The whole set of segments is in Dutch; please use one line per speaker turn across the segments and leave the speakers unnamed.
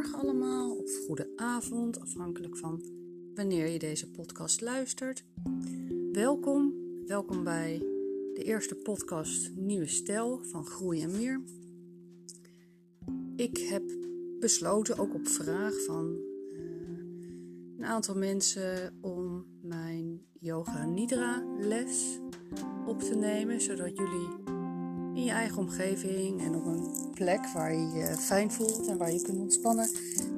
goedemorgen allemaal of goede avond, afhankelijk van wanneer je deze podcast luistert. Welkom, welkom bij de eerste podcast Nieuwe Stijl van Groei en Meer. Ik heb besloten, ook op vraag van uh, een aantal mensen, om mijn Yoga Nidra les op te nemen, zodat jullie in je eigen omgeving en op een plek waar je je fijn voelt en waar je kunt ontspannen,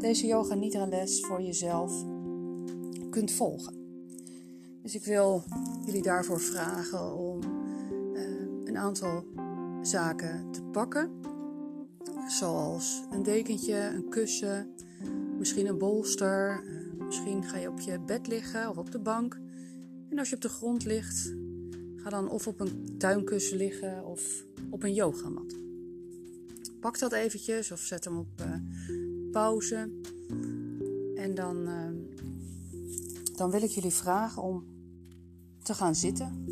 deze yoga nidra les voor jezelf kunt volgen. Dus ik wil jullie daarvoor vragen om uh, een aantal zaken te pakken, zoals een dekentje, een kussen, misschien een bolster, uh, misschien ga je op je bed liggen of op de bank. En als je op de grond ligt, ga dan of op een tuinkussen liggen of op een yogamat. Pak dat eventjes of zet hem op uh, pauze. En dan, uh, dan wil ik jullie vragen om te gaan zitten.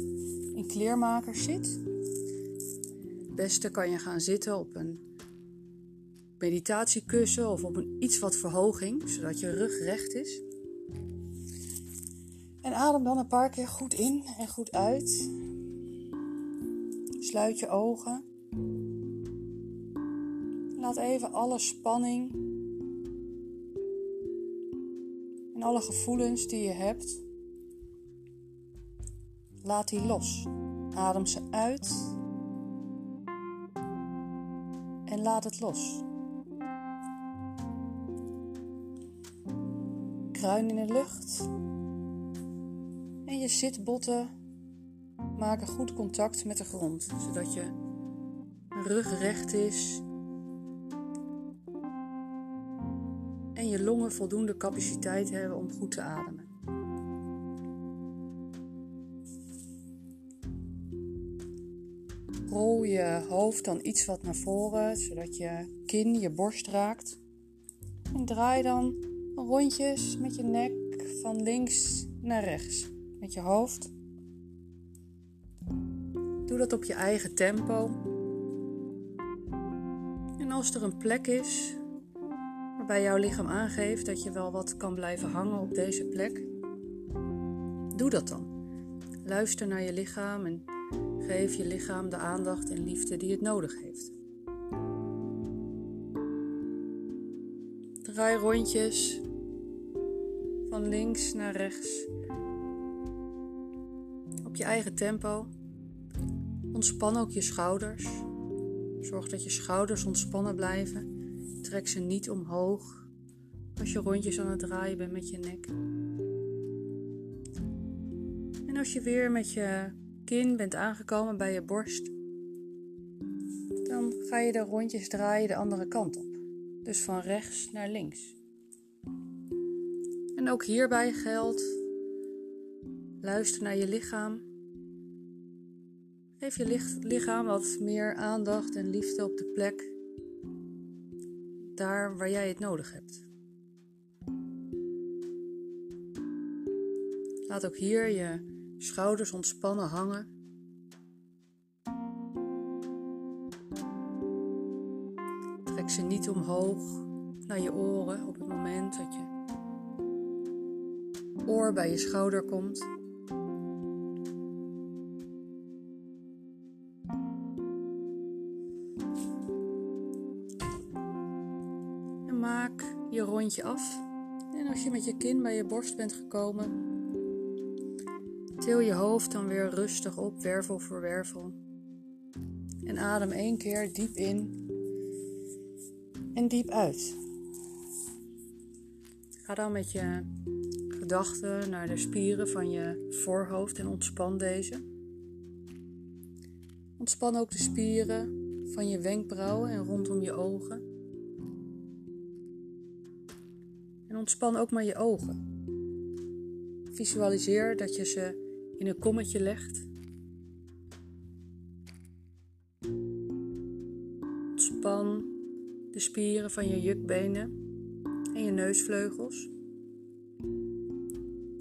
In kleermakers zit. Het beste kan je gaan zitten op een meditatiekussen of op een iets wat verhoging, zodat je rug recht is. En adem dan een paar keer goed in en goed uit. Sluit je ogen. Laat even alle spanning en alle gevoelens die je hebt, laat die los. Adem ze uit en laat het los. Kruin in de lucht en je zitbotten maken goed contact met de grond, zodat je rug recht is en je longen voldoende capaciteit hebben om goed te ademen. Rol je hoofd dan iets wat naar voren, zodat je kin je borst raakt. En draai dan rondjes met je nek van links naar rechts. Met je hoofd Doe dat op je eigen tempo. En als er een plek is waarbij jouw lichaam aangeeft dat je wel wat kan blijven hangen op deze plek, doe dat dan. Luister naar je lichaam en geef je lichaam de aandacht en liefde die het nodig heeft. Draai rondjes van links naar rechts op je eigen tempo. Ontspan ook je schouders. Zorg dat je schouders ontspannen blijven. Trek ze niet omhoog als je rondjes aan het draaien bent met je nek. En als je weer met je kin bent aangekomen bij je borst, dan ga je de rondjes draaien de andere kant op. Dus van rechts naar links. En ook hierbij geldt: luister naar je lichaam Geef je lichaam wat meer aandacht en liefde op de plek, daar waar jij het nodig hebt. Laat ook hier je schouders ontspannen hangen. Trek ze niet omhoog naar je oren op het moment dat je oor bij je schouder komt. Af. En als je met je kin bij je borst bent gekomen, til je hoofd dan weer rustig op, wervel voor wervel. En adem één keer diep in en diep uit. Ga dan met je gedachten naar de spieren van je voorhoofd en ontspan deze. Ontspan ook de spieren van je wenkbrauwen en rondom je ogen. Ontspan ook maar je ogen. Visualiseer dat je ze in een kommetje legt. Ontspan de spieren van je jukbenen en je neusvleugels.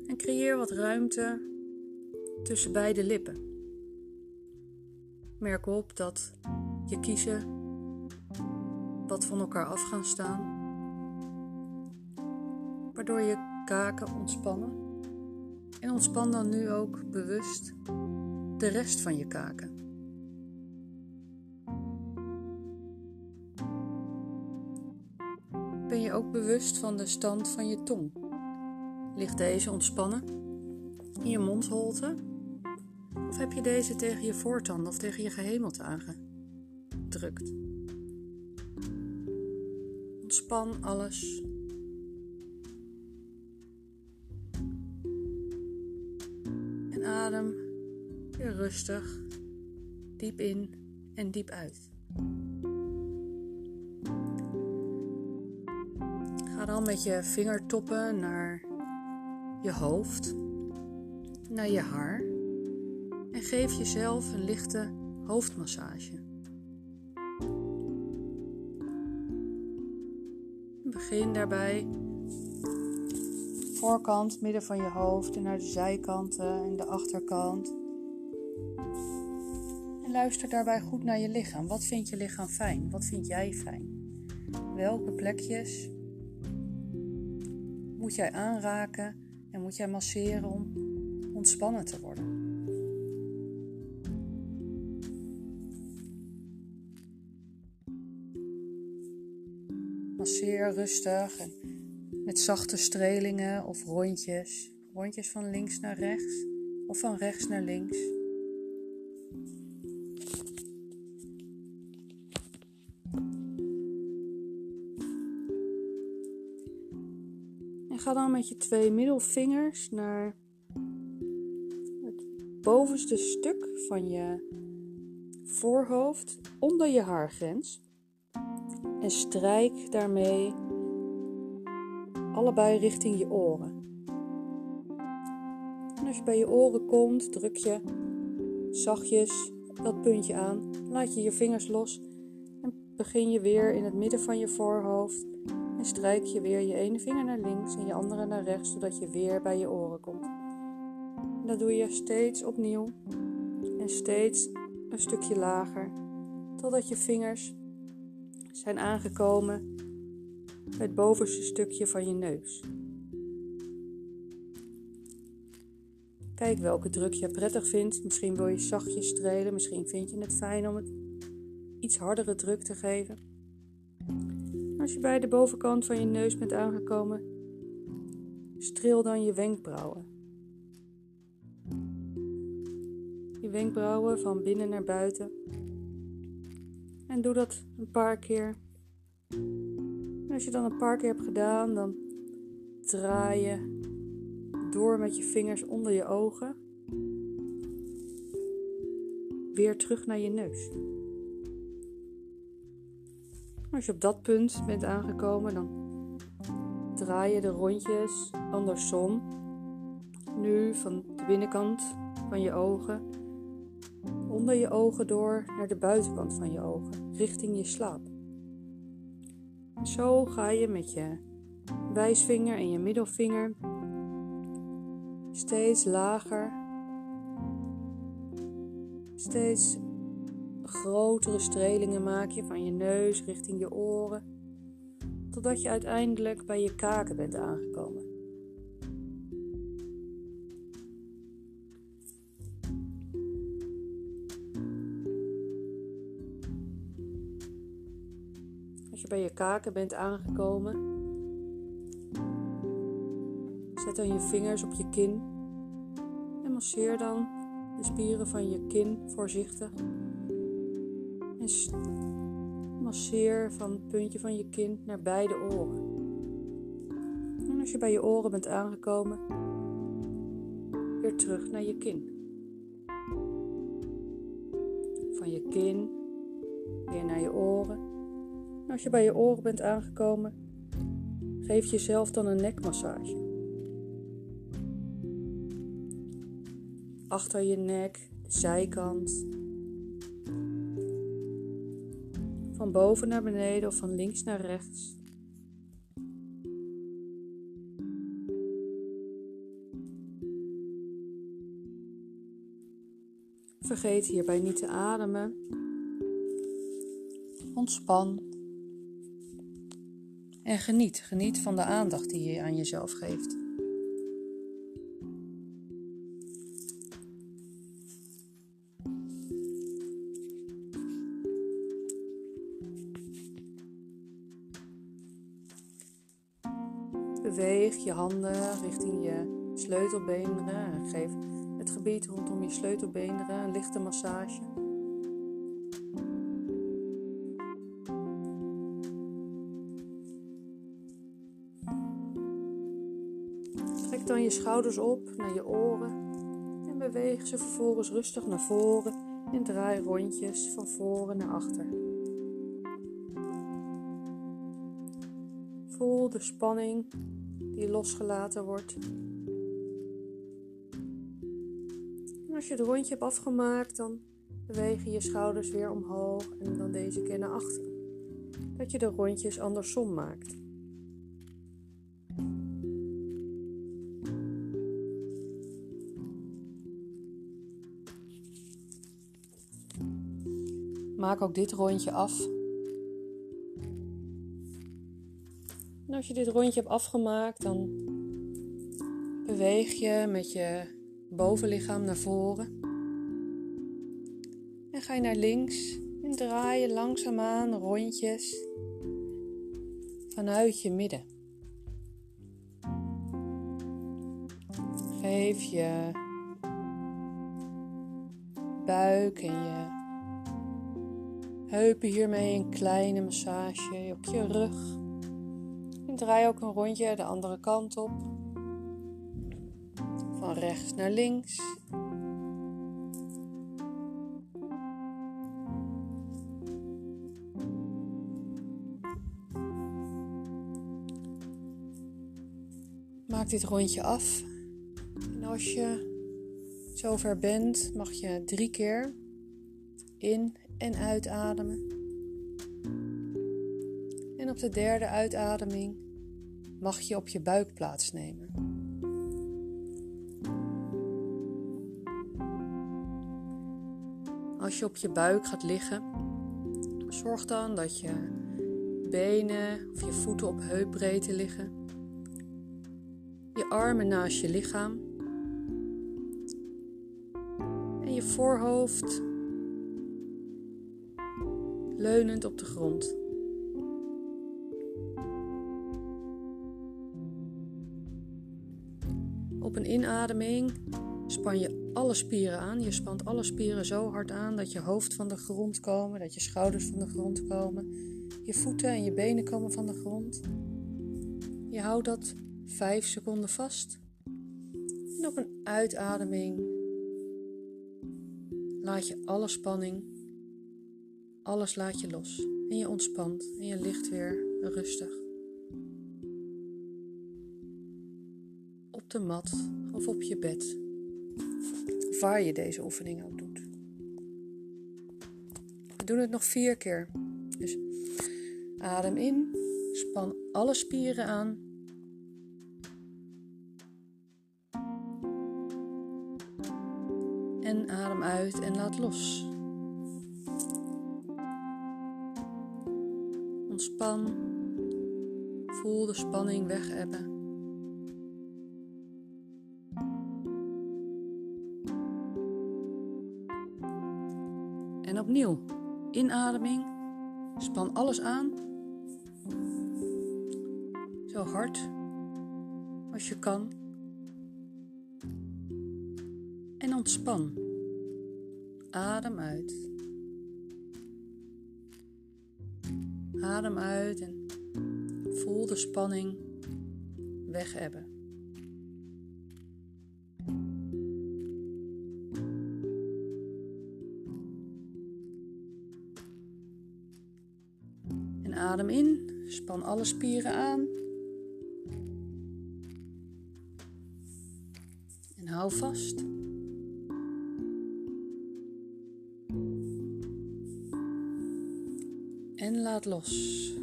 En creëer wat ruimte tussen beide lippen. Merk op dat je kiezen wat van elkaar af gaan staan waardoor je kaken ontspannen. En ontspan dan nu ook bewust de rest van je kaken. Ben je ook bewust van de stand van je tong? Ligt deze ontspannen in je mondholte? Of heb je deze tegen je voortanden of tegen je gehemelte aangedrukt? Ontspan alles. Rustig, diep in en diep uit. Ga dan met je vingertoppen naar je hoofd, naar je haar en geef jezelf een lichte hoofdmassage. Begin daarbij voorkant, midden van je hoofd en naar de zijkanten en de achterkant. Luister daarbij goed naar je lichaam. Wat vindt je lichaam fijn? Wat vind jij fijn? Welke plekjes moet jij aanraken en moet jij masseren om ontspannen te worden? Masseer rustig en met zachte strelingen of rondjes. Rondjes van links naar rechts of van rechts naar links. Met je twee middelvingers naar het bovenste stuk van je voorhoofd onder je haargrens en strijk daarmee allebei richting je oren. En als je bij je oren komt, druk je zachtjes dat puntje aan, laat je je vingers los en begin je weer in het midden van je voorhoofd en strijk je weer je ene vinger naar links en je andere naar rechts, zodat je weer bij je oren komt. Dat doe je steeds opnieuw en steeds een stukje lager, totdat je vingers zijn aangekomen bij het bovenste stukje van je neus. Kijk welke druk je prettig vindt. Misschien wil je zachtjes strelen, misschien vind je het fijn om het iets hardere druk te geven. Als je bij de bovenkant van je neus bent aangekomen, streel dan je wenkbrauwen. Je wenkbrauwen van binnen naar buiten. En doe dat een paar keer. En als je dan een paar keer hebt gedaan, dan draai je door met je vingers onder je ogen. Weer terug naar je neus. Als je op dat punt bent aangekomen, dan draai je de rondjes andersom. Nu van de binnenkant van je ogen onder je ogen door naar de buitenkant van je ogen, richting je slaap. Zo ga je met je wijsvinger en je middelvinger steeds lager, steeds grotere strelingen maak je van je neus richting je oren, totdat je uiteindelijk bij je kaken bent aangekomen. Als je bij je kaken bent aangekomen, zet dan je vingers op je kin en masseer dan de spieren van je kin voorzichtig. En masseer van het puntje van je kin naar beide oren. En als je bij je oren bent aangekomen, weer terug naar je kin. Van je kin weer naar je oren als je bij je oren bent aangekomen, geef jezelf dan een nekmassage. Achter je nek, de zijkant. Van boven naar beneden of van links naar rechts. Vergeet hierbij niet te ademen. Ontspan En geniet, geniet van de aandacht die je aan jezelf geeft. Je handen richting je sleutelbeenderen en geef het gebied rondom je sleutelbeenderen een lichte massage. Trek dan je schouders op naar je oren en beweeg ze vervolgens rustig naar voren en draai rondjes van voren naar achter. Voel de spanning die losgelaten wordt. Als je het rondje hebt afgemaakt, dan beweeg je je schouders weer omhoog en dan deze keer naar achteren. Dat je de rondjes andersom maakt. Maak ook dit rondje af. Als je dit rondje hebt afgemaakt, dan beweeg je met je bovenlichaam naar voren. En ga je naar links en draai je langzaamaan rondjes vanuit je midden. Geef je buik en je heupen hiermee een kleine massage op je rug. Draai ook een rondje de andere kant op. Van rechts naar links. Maak dit rondje af. En als je zover bent, mag je drie keer in en uitademen. En op de derde uitademing mag je op je buik plaatsnemen. Als je op je buik gaat liggen, zorg dan dat je benen of je voeten op heupbreedte liggen. Je armen naast je lichaam. En je voorhoofd leunend op de grond. Een inademing span je alle spieren aan. Je spant alle spieren zo hard aan dat je hoofd van de grond komen, dat je schouders van de grond komen, je voeten en je benen komen van de grond. Je houdt dat 5 seconden vast. En op een uitademing laat je alle spanning alles laat je los en je ontspant en je ligt weer rustig. De mat of op je bed, waar je deze oefening ook doet. We doen het nog vier keer. Dus adem in, span alle spieren aan. En adem uit en laat los. Ontspan. Voel de spanning weg opnieuw. Inademing. Span alles aan. Zo hard als je kan. En ontspan. Adem uit. Adem uit en voel de spanning weg span alle spieren aan. En hou vast. en laat los.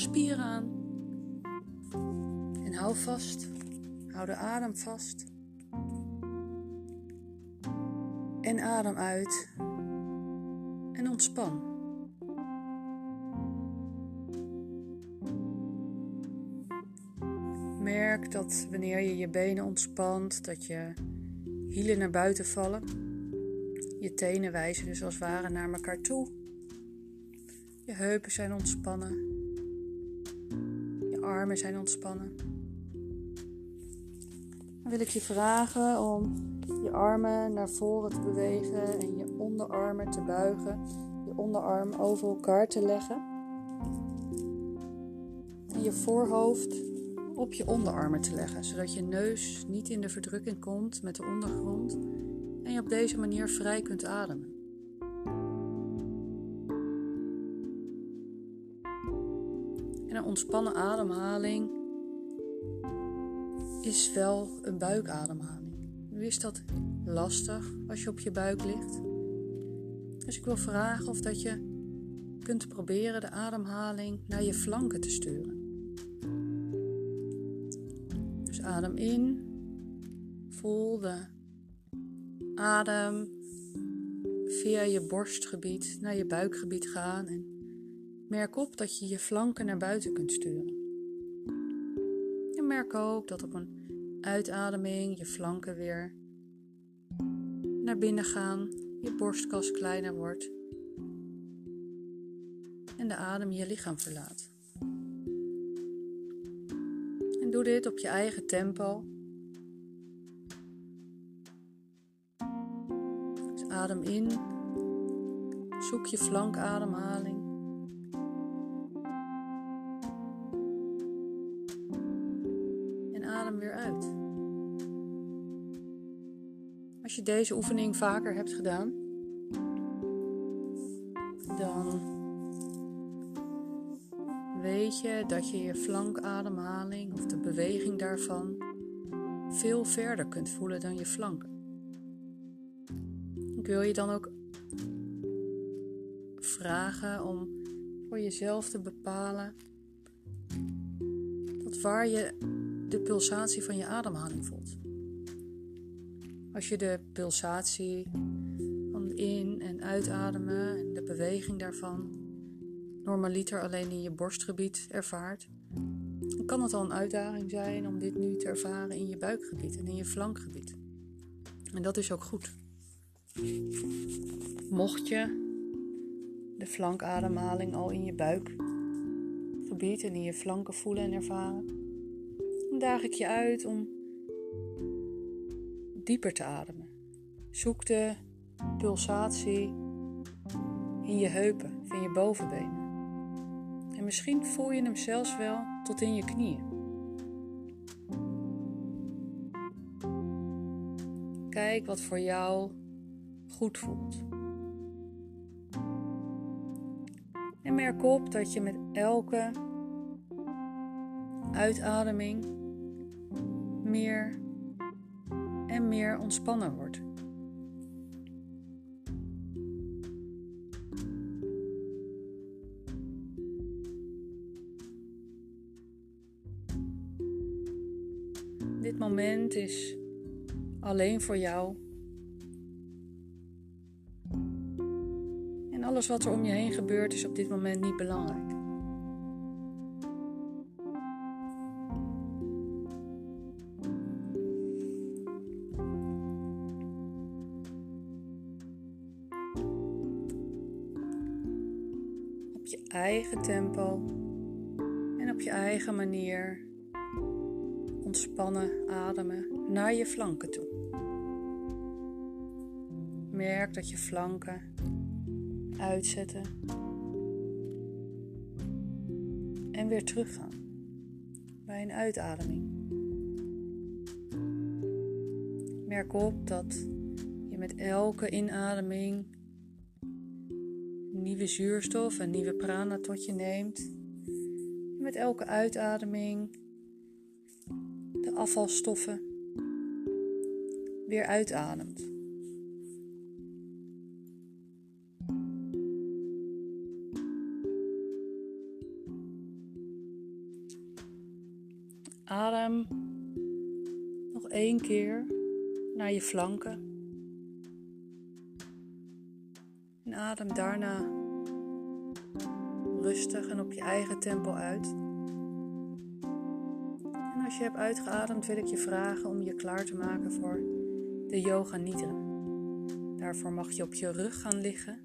Spieren aan. En hou vast. Hou de adem vast. En adem uit. En ontspan. Merk dat wanneer je je benen ontspant, dat je hielen naar buiten vallen. Je tenen wijzen dus als het ware naar elkaar toe. Je heupen zijn ontspannen. Zijn ontspannen. Dan wil ik je vragen om je armen naar voren te bewegen en je onderarmen te buigen. Je onderarm over elkaar te leggen. En je voorhoofd op je onderarmen te leggen, zodat je neus niet in de verdrukking komt met de ondergrond en je op deze manier vrij kunt ademen. Ontspannen ademhaling is wel een buikademhaling. Nu is dat lastig als je op je buik ligt. Dus ik wil vragen of dat je kunt proberen de ademhaling naar je flanken te sturen. Dus adem in, voel de adem via je borstgebied naar je buikgebied gaan en merk op dat je je flanken naar buiten kunt sturen. En merk ook dat op een uitademing je flanken weer naar binnen gaan, je borstkas kleiner wordt en de adem je lichaam verlaat. En doe dit op je eigen tempo. Dus adem in, zoek je flankademhaling. Als je deze oefening vaker hebt gedaan, dan weet je dat je je flankademhaling of de beweging daarvan veel verder kunt voelen dan je flanken. Ik wil je dan ook vragen om voor jezelf te bepalen tot waar je de pulsatie van je ademhaling voelt. Als je de pulsatie van in- en uitademen en de beweging daarvan normaliter alleen in je borstgebied ervaart, dan kan het al een uitdaging zijn om dit nu te ervaren in je buikgebied en in je flankgebied. En dat is ook goed. Mocht je de flankademhaling al in je buikgebied en in je flanken voelen en ervaren, dan daag ik je uit om dieper te ademen. Zoek de pulsatie in je heupen, in je bovenbenen. En misschien voel je hem zelfs wel tot in je knieën. Kijk wat voor jou goed voelt. En merk op dat je met elke uitademing meer en meer ontspannen wordt. Dit moment is alleen voor jou. En alles wat er om je heen gebeurt is op dit moment niet belangrijk. Eigen tempo en op je eigen manier ontspannen ademen naar je flanken toe. Merk dat je flanken uitzetten en weer teruggaan bij een uitademing. Merk op dat je met elke inademing nieuwe zuurstof en nieuwe prana tot je neemt. Met elke uitademing de afvalstoffen weer uitademt. Adem nog één keer naar je flanken. En adem daarna rustig en op je eigen tempo uit. En als je hebt uitgeademd, wil ik je vragen om je klaar te maken voor de Yoga Nidra. Daarvoor mag je op je rug gaan liggen.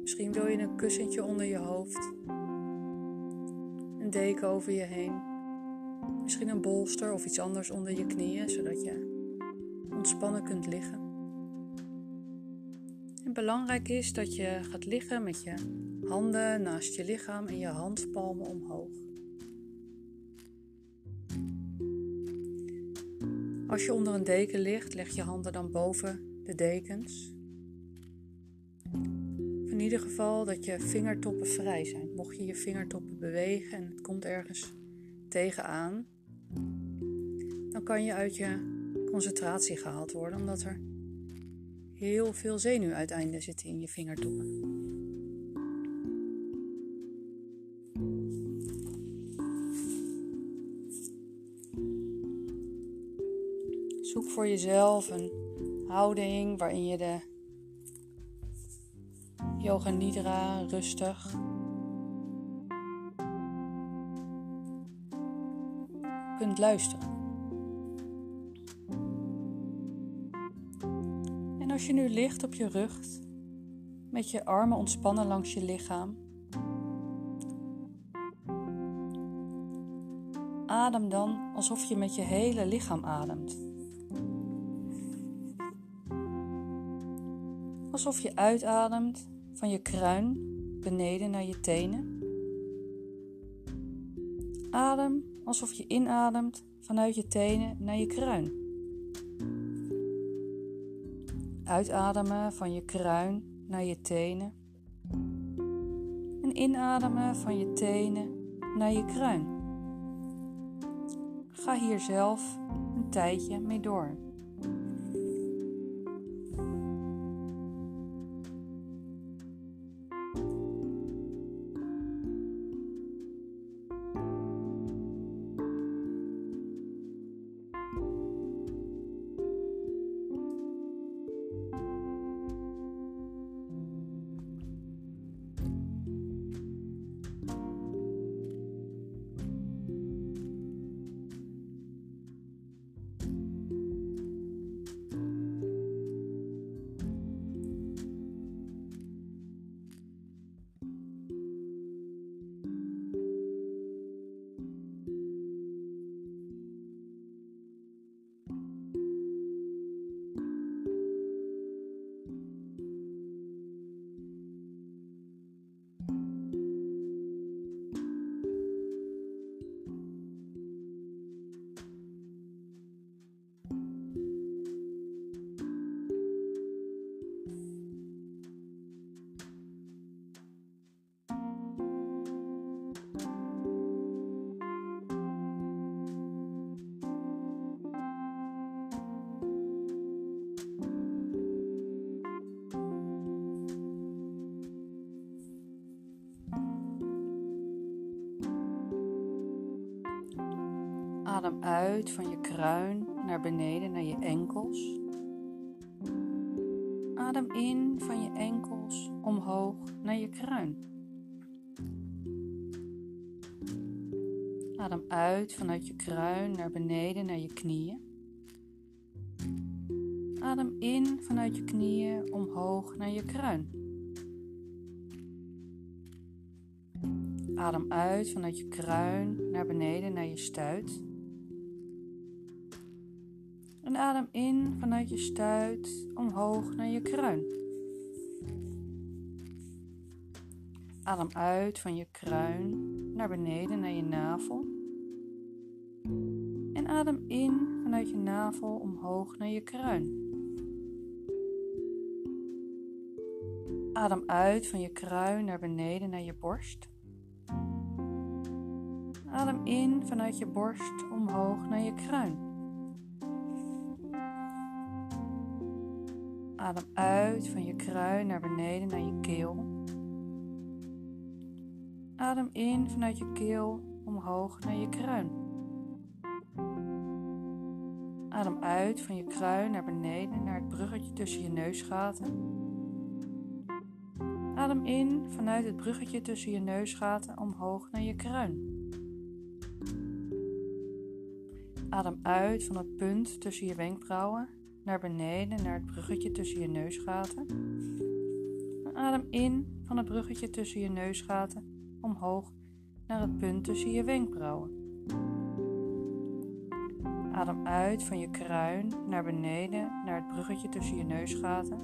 Misschien wil je een kussentje onder je hoofd, een deken over je heen, misschien een bolster of iets anders onder je knieën, zodat je ontspannen kunt liggen. Belangrijk is dat je gaat liggen met je handen naast je lichaam en je handpalmen omhoog. Als je onder een deken ligt, leg je handen dan boven de dekens. In ieder geval dat je vingertoppen vrij zijn. Mocht je je vingertoppen bewegen en het komt ergens tegenaan, dan kan je uit je concentratie gehaald worden, omdat er heel veel zenuwuiteinden zitten in je vingertoppen. Zoek voor jezelf een houding waarin je de yoga nidra rustig kunt luisteren. Als je nu ligt op je rug, met je armen ontspannen langs je lichaam, adem dan alsof je met je hele lichaam ademt. Alsof je uitademt van je kruin beneden naar je tenen. Adem alsof je inademt vanuit je tenen naar je kruin. Uitademen van je kruin naar je tenen. En inademen van je tenen naar je kruin. Ga hier zelf een tijdje mee door. Adem uit van je kruin naar beneden naar je enkels. Adem in van je enkels omhoog naar je kruin. Adem uit vanuit je kruin naar beneden naar je knieën. Adem in vanuit je knieën omhoog naar je kruin. Adem uit vanuit je kruin naar beneden naar je stuit. Adem in vanuit je stuit omhoog naar je kruin. Adem uit van je kruin naar beneden naar je navel. En adem in vanuit je navel omhoog naar je kruin. Adem uit van je kruin naar beneden naar je borst. Adem in vanuit je borst omhoog naar je kruin. Adem uit van je kruin naar beneden naar je keel. Adem in vanuit je keel omhoog naar je kruin. Adem uit van je kruin naar beneden naar het bruggetje tussen je neusgaten. Adem in vanuit het bruggetje tussen je neusgaten omhoog naar je kruin. Adem uit van het punt tussen je wenkbrauwen naar beneden naar het bruggetje tussen je neusgaten. adem in van het bruggetje tussen je neusgaten omhoog naar het punt tussen je wenkbrauwen. Adem uit van je kruin naar beneden naar het bruggetje tussen je neusgaten.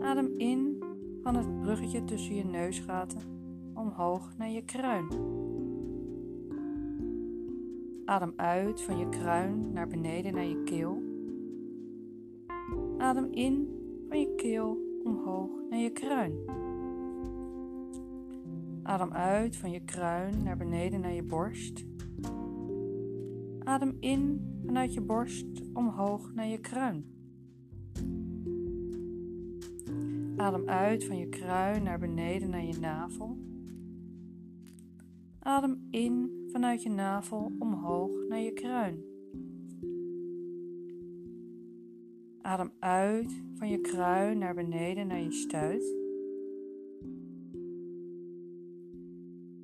Adem in van het bruggetje tussen je neusgaten omhoog naar je kruin. Adem uit van je kruin naar beneden naar je keel. Adem in van je keel omhoog naar je kruin. Adem uit van je kruin naar beneden naar je borst. Adem in vanuit je borst omhoog naar je kruin. Adem uit van je kruin naar beneden naar je navel. Adem in vanuit je navel omhoog naar je kruin. Adem uit van je kruin naar beneden naar je stuit.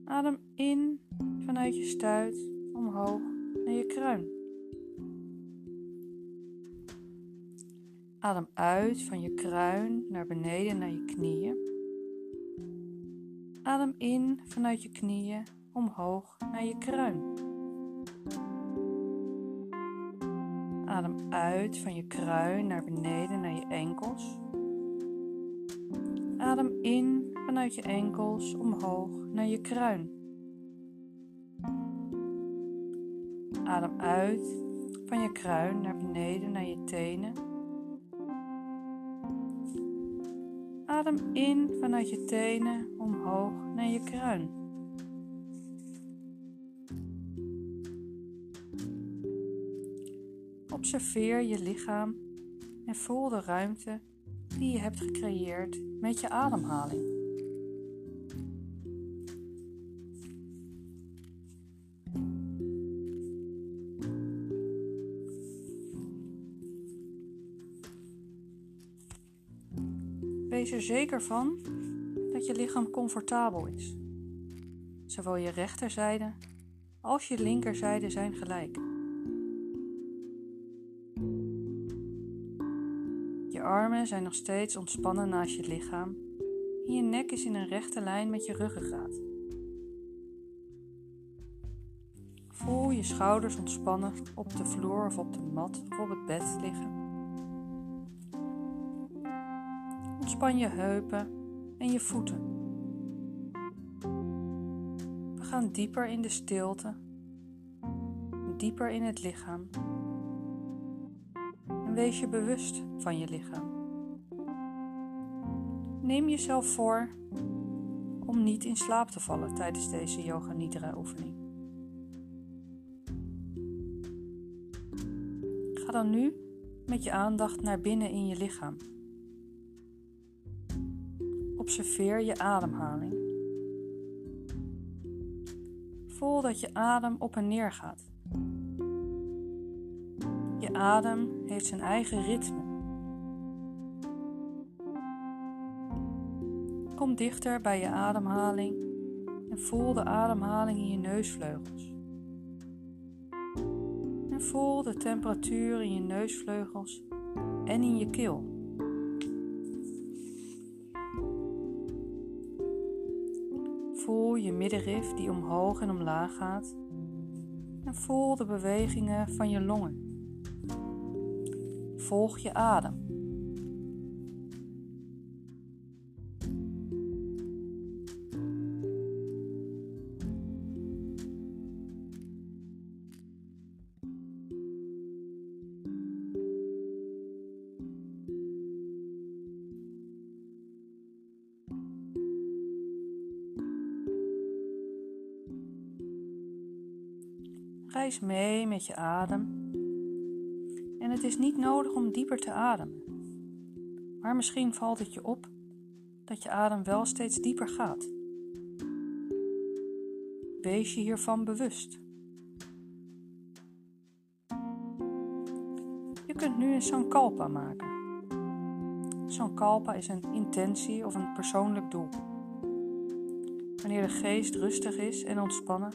Adem in vanuit je stuit omhoog naar je kruin. Adem uit van je kruin naar beneden naar je knieën. Adem in vanuit je knieën omhoog naar je kruin. Uit van je kruin naar beneden naar je enkels. Adem in vanuit je enkels omhoog naar je kruin. Adem uit van je kruin naar beneden naar je tenen Adem in vanuit je tenen omhoog naar je kruin. Observeer je lichaam en voel de ruimte die je hebt gecreëerd met je ademhaling. Wees er zeker van dat je lichaam comfortabel is. Zowel je rechterzijde als je linkerzijde zijn gelijk. Armen zijn nog steeds ontspannen naast je lichaam en je nek is in een rechte lijn met je ruggengraat. Voel je schouders ontspannen op de vloer of op de mat of op het bed liggen. Ontspan je heupen en je voeten. We gaan dieper in de stilte, dieper in het lichaam. Wees je bewust van je lichaam. Neem jezelf voor om niet in slaap te vallen tijdens deze Yoga Nidra oefening. Ga dan nu met je aandacht naar binnen in je lichaam. Observeer je ademhaling. Voel dat je adem op en neer gaat. Adem heeft zijn eigen ritme. Kom dichter bij je ademhaling en voel de ademhaling in je neusvleugels. En voel de temperatuur in je neusvleugels en in je keel. Voel je middenrif die omhoog en omlaag gaat. En voel de bewegingen van je longen. Volg je adem. Reis mee met je adem. Het is niet nodig om dieper te ademen. Maar misschien valt het je op dat je adem wel steeds dieper gaat. Wees je hiervan bewust. kunt nu een sankalpa maken. Sankalpa is een intentie of een persoonlijk doel. Wanneer de geest rustig is en ontspannen,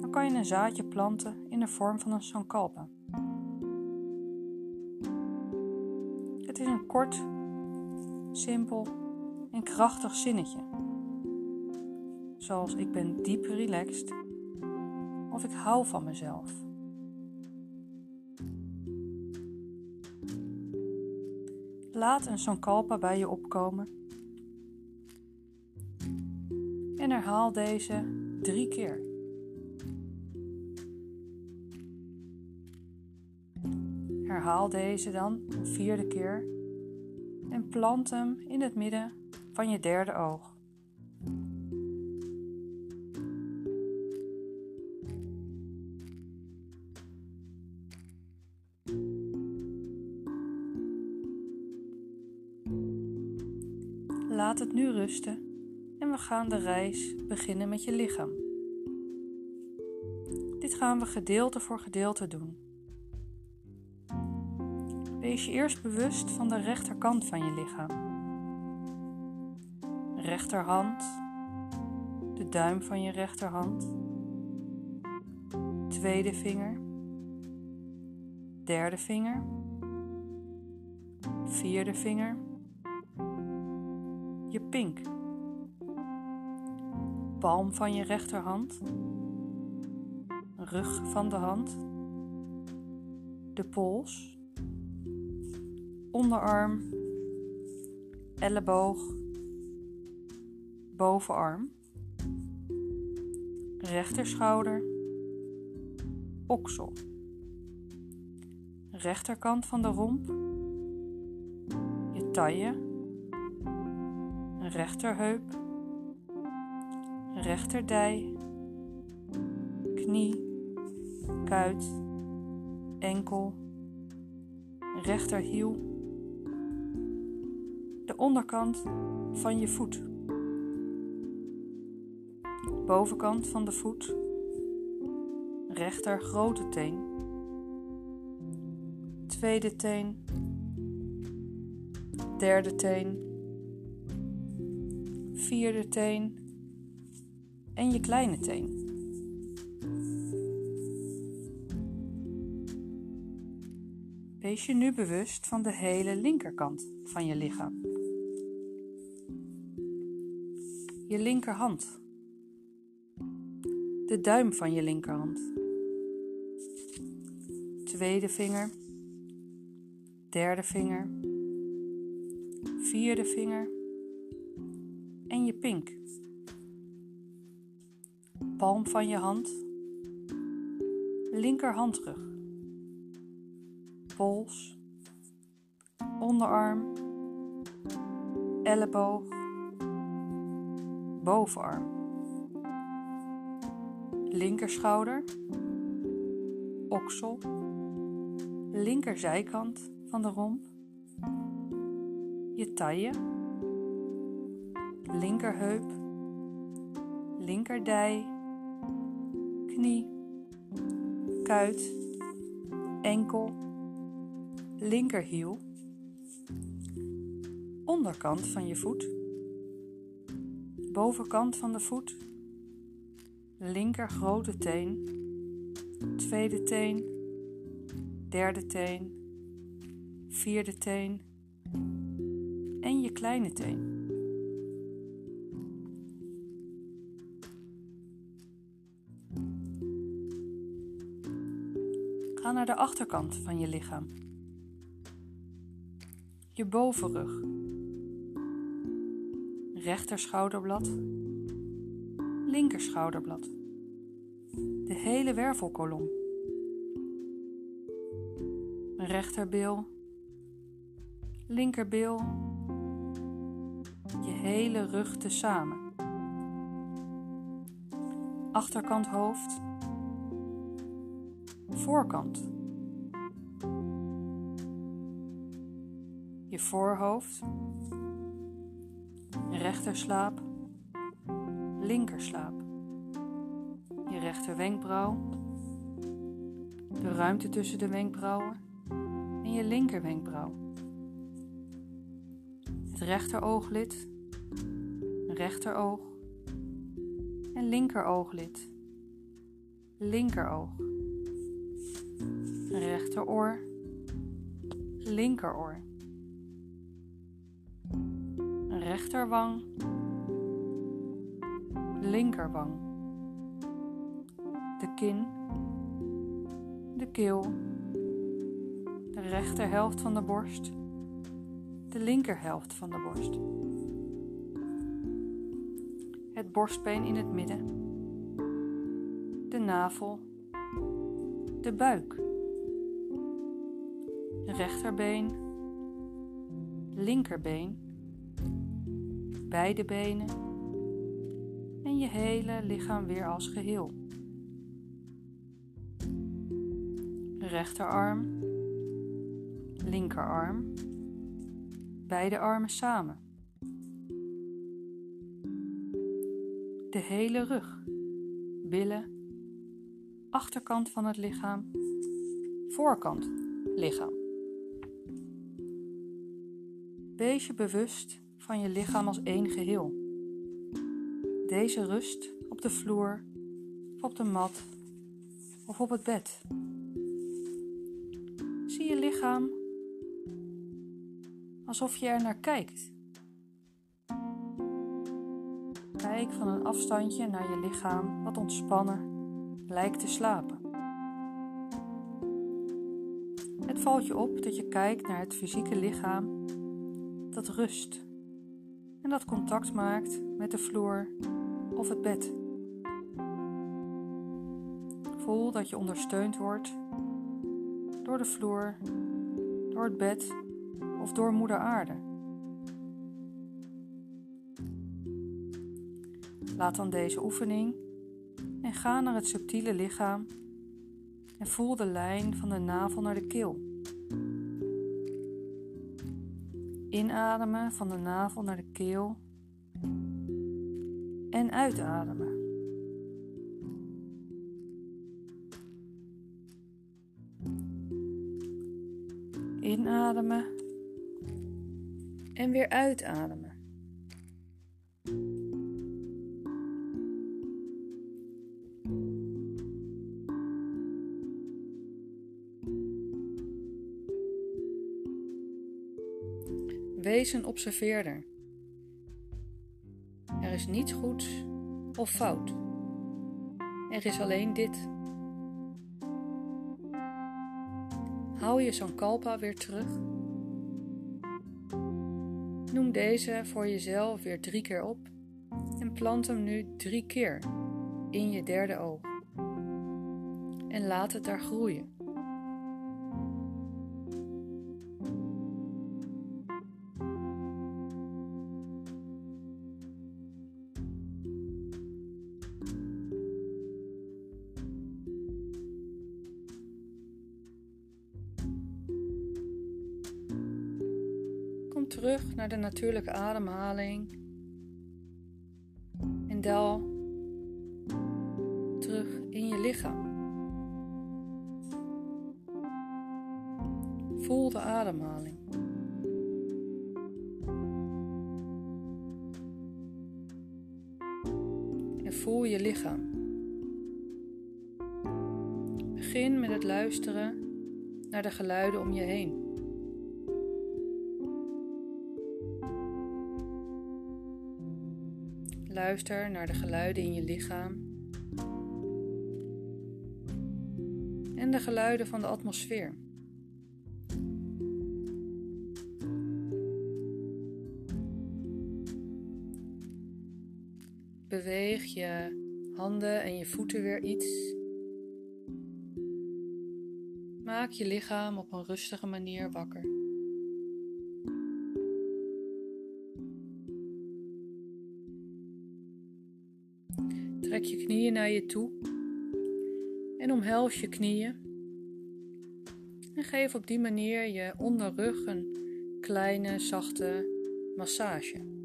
dan kan je een zaadje planten in de vorm van een sankalpa. Kort, simpel en krachtig zinnetje. Zoals ik ben diep relaxed of ik hou van mezelf. Laat een sankalpa bij je opkomen en herhaal deze drie keer. Herhaal deze dan een vierde keer plant hem in het midden van je derde oog. Laat het nu rusten en we gaan de reis beginnen met je lichaam. Dit gaan we gedeelte voor gedeelte doen. Wees je eerst bewust van de rechterkant van je lichaam. Rechterhand, de duim van je rechterhand, tweede vinger, derde vinger, vierde vinger, je pink. Palm van je rechterhand, rug van de hand, de pols, onderarm, elleboog, bovenarm, rechterschouder, oksel, rechterkant van de romp, je taille, rechterheup rechterdij, knie, kuit, enkel, rechterhiel, onderkant van je voet, bovenkant van de voet, rechter grote teen, tweede teen, derde teen, vierde teen. En je kleine teen. Wees je nu bewust van de hele linkerkant van je lichaam. Je linkerhand. De duim van je linkerhand. Tweede vinger. Derde vinger. Vierde vinger. En je pink palm van je hand, linkerhandrug, pols, onderarm, elleboog, bovenarm, linkerschouder, oksel, linkerzijkant van de romp, je taille, linkerheup, linkerdij, knie, kuit, enkel, linkerhiel, onderkant van je voet, bovenkant van de voet, linker grote teen, tweede teen, derde teen, vierde teen en je kleine teen. Ga naar de achterkant van je lichaam. Je bovenrug. Rechter schouderblad. Linker schouderblad. De hele wervelkolom. Rechterbeel. Linkerbeel. Je hele rug tezamen. Achterkant hoofd voorkant. Je voorhoofd, rechterslaap, linkerslaap, je rechter wenkbrauw, de ruimte tussen de wenkbrauwen. En je linkerwenkbrauw. Het rechterooglid, rechteroog. En linkerooglid, linkeroog. Rechteroor, linkeroor. Rechterwang, linkerwang. De kin, de keel, de rechterhelft van de borst, de linkerhelft van de borst. Het borstbeen in het midden, de navel, de buik, rechterbeen, linkerbeen, beide benen en je hele lichaam weer als geheel. Rechterarm, linkerarm, beide armen samen. De hele rug, billen, achterkant van het lichaam, voorkant lichaam. Wees je bewust van je lichaam als één geheel. Deze rust op de vloer, op de mat of op het bed. Zie je lichaam alsof je er naar kijkt. Kijk van een afstandje naar je lichaam wat ontspannen lijkt te slapen. Het valt je op dat je kijkt naar het fysieke lichaam dat rust en dat contact maakt met de vloer of het bed. Voel dat je ondersteund wordt door de vloer, door het bed of door Moeder Aarde. Laat dan deze oefening en ga naar het subtiele lichaam en voel de lijn van de navel naar de keel. Inademen van de navel naar de keel en uitademen. Inademen en weer uitademen. Wees een observeerder. Er is niets goeds of fout. Er is alleen dit. Hou je Sankalpa weer terug. Noem deze voor jezelf weer drie keer op en plant hem nu drie keer in je derde oog. En laat het daar groeien. Terug naar de natuurlijke ademhaling. En daal terug in je lichaam. Voel de ademhaling. En voel je lichaam. Begin met het luisteren naar de geluiden om je heen. Naar de geluiden in je lichaam en de geluiden van de atmosfeer. Beweeg je handen en je voeten weer iets. Maak je lichaam op een rustige manier wakker. Je knieën naar je toe en omhels je knieën. En geef op die manier je onderrug een kleine, zachte massage.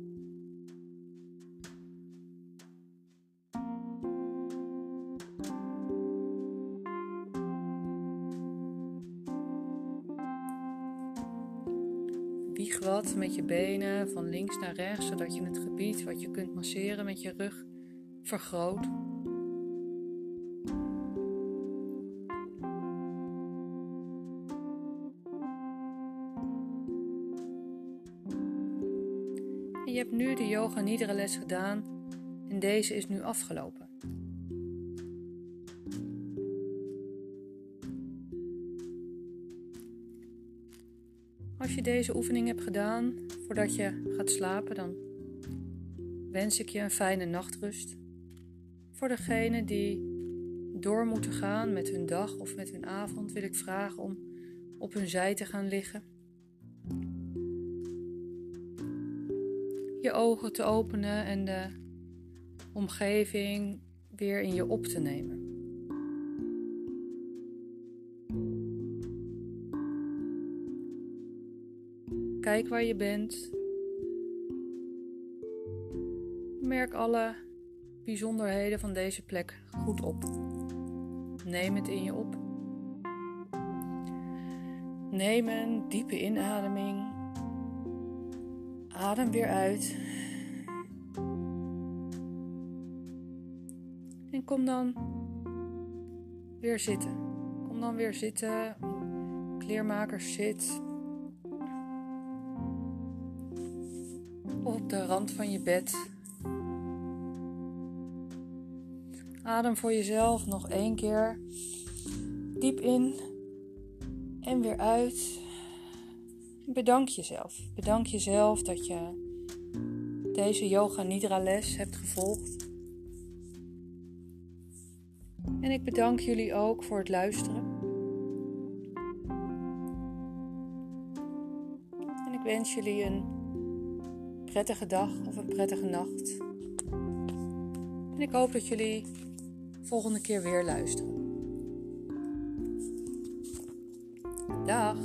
wieg wat met je benen van links naar rechts, zodat je het gebied wat je kunt masseren met je rug vergroot. En je hebt nu de yoga nidra les gedaan en deze is nu afgelopen. Als je deze oefening hebt gedaan voordat je gaat slapen, dan wens ik je een fijne nachtrust. Voor degenen die door moeten gaan met hun dag of met hun avond, wil ik vragen om op hun zij te gaan liggen. Je ogen te openen en de omgeving weer in je op te nemen. Kijk waar je bent. Merk alle bijzonderheden van deze plek goed op. Neem het in je op. Neem een diepe inademing. Adem weer uit. En kom dan weer zitten. Kom dan weer zitten. Kleermakers zit. op de rand van je bed. Adem voor jezelf nog één keer. Diep in en weer uit. Bedank jezelf. Bedank jezelf dat je deze yoga nidra les hebt gevolgd. En ik bedank jullie ook voor het luisteren. En ik wens jullie een prettige dag of een prettige nacht. En ik hoop dat jullie volgende keer weer luisteren. Dag!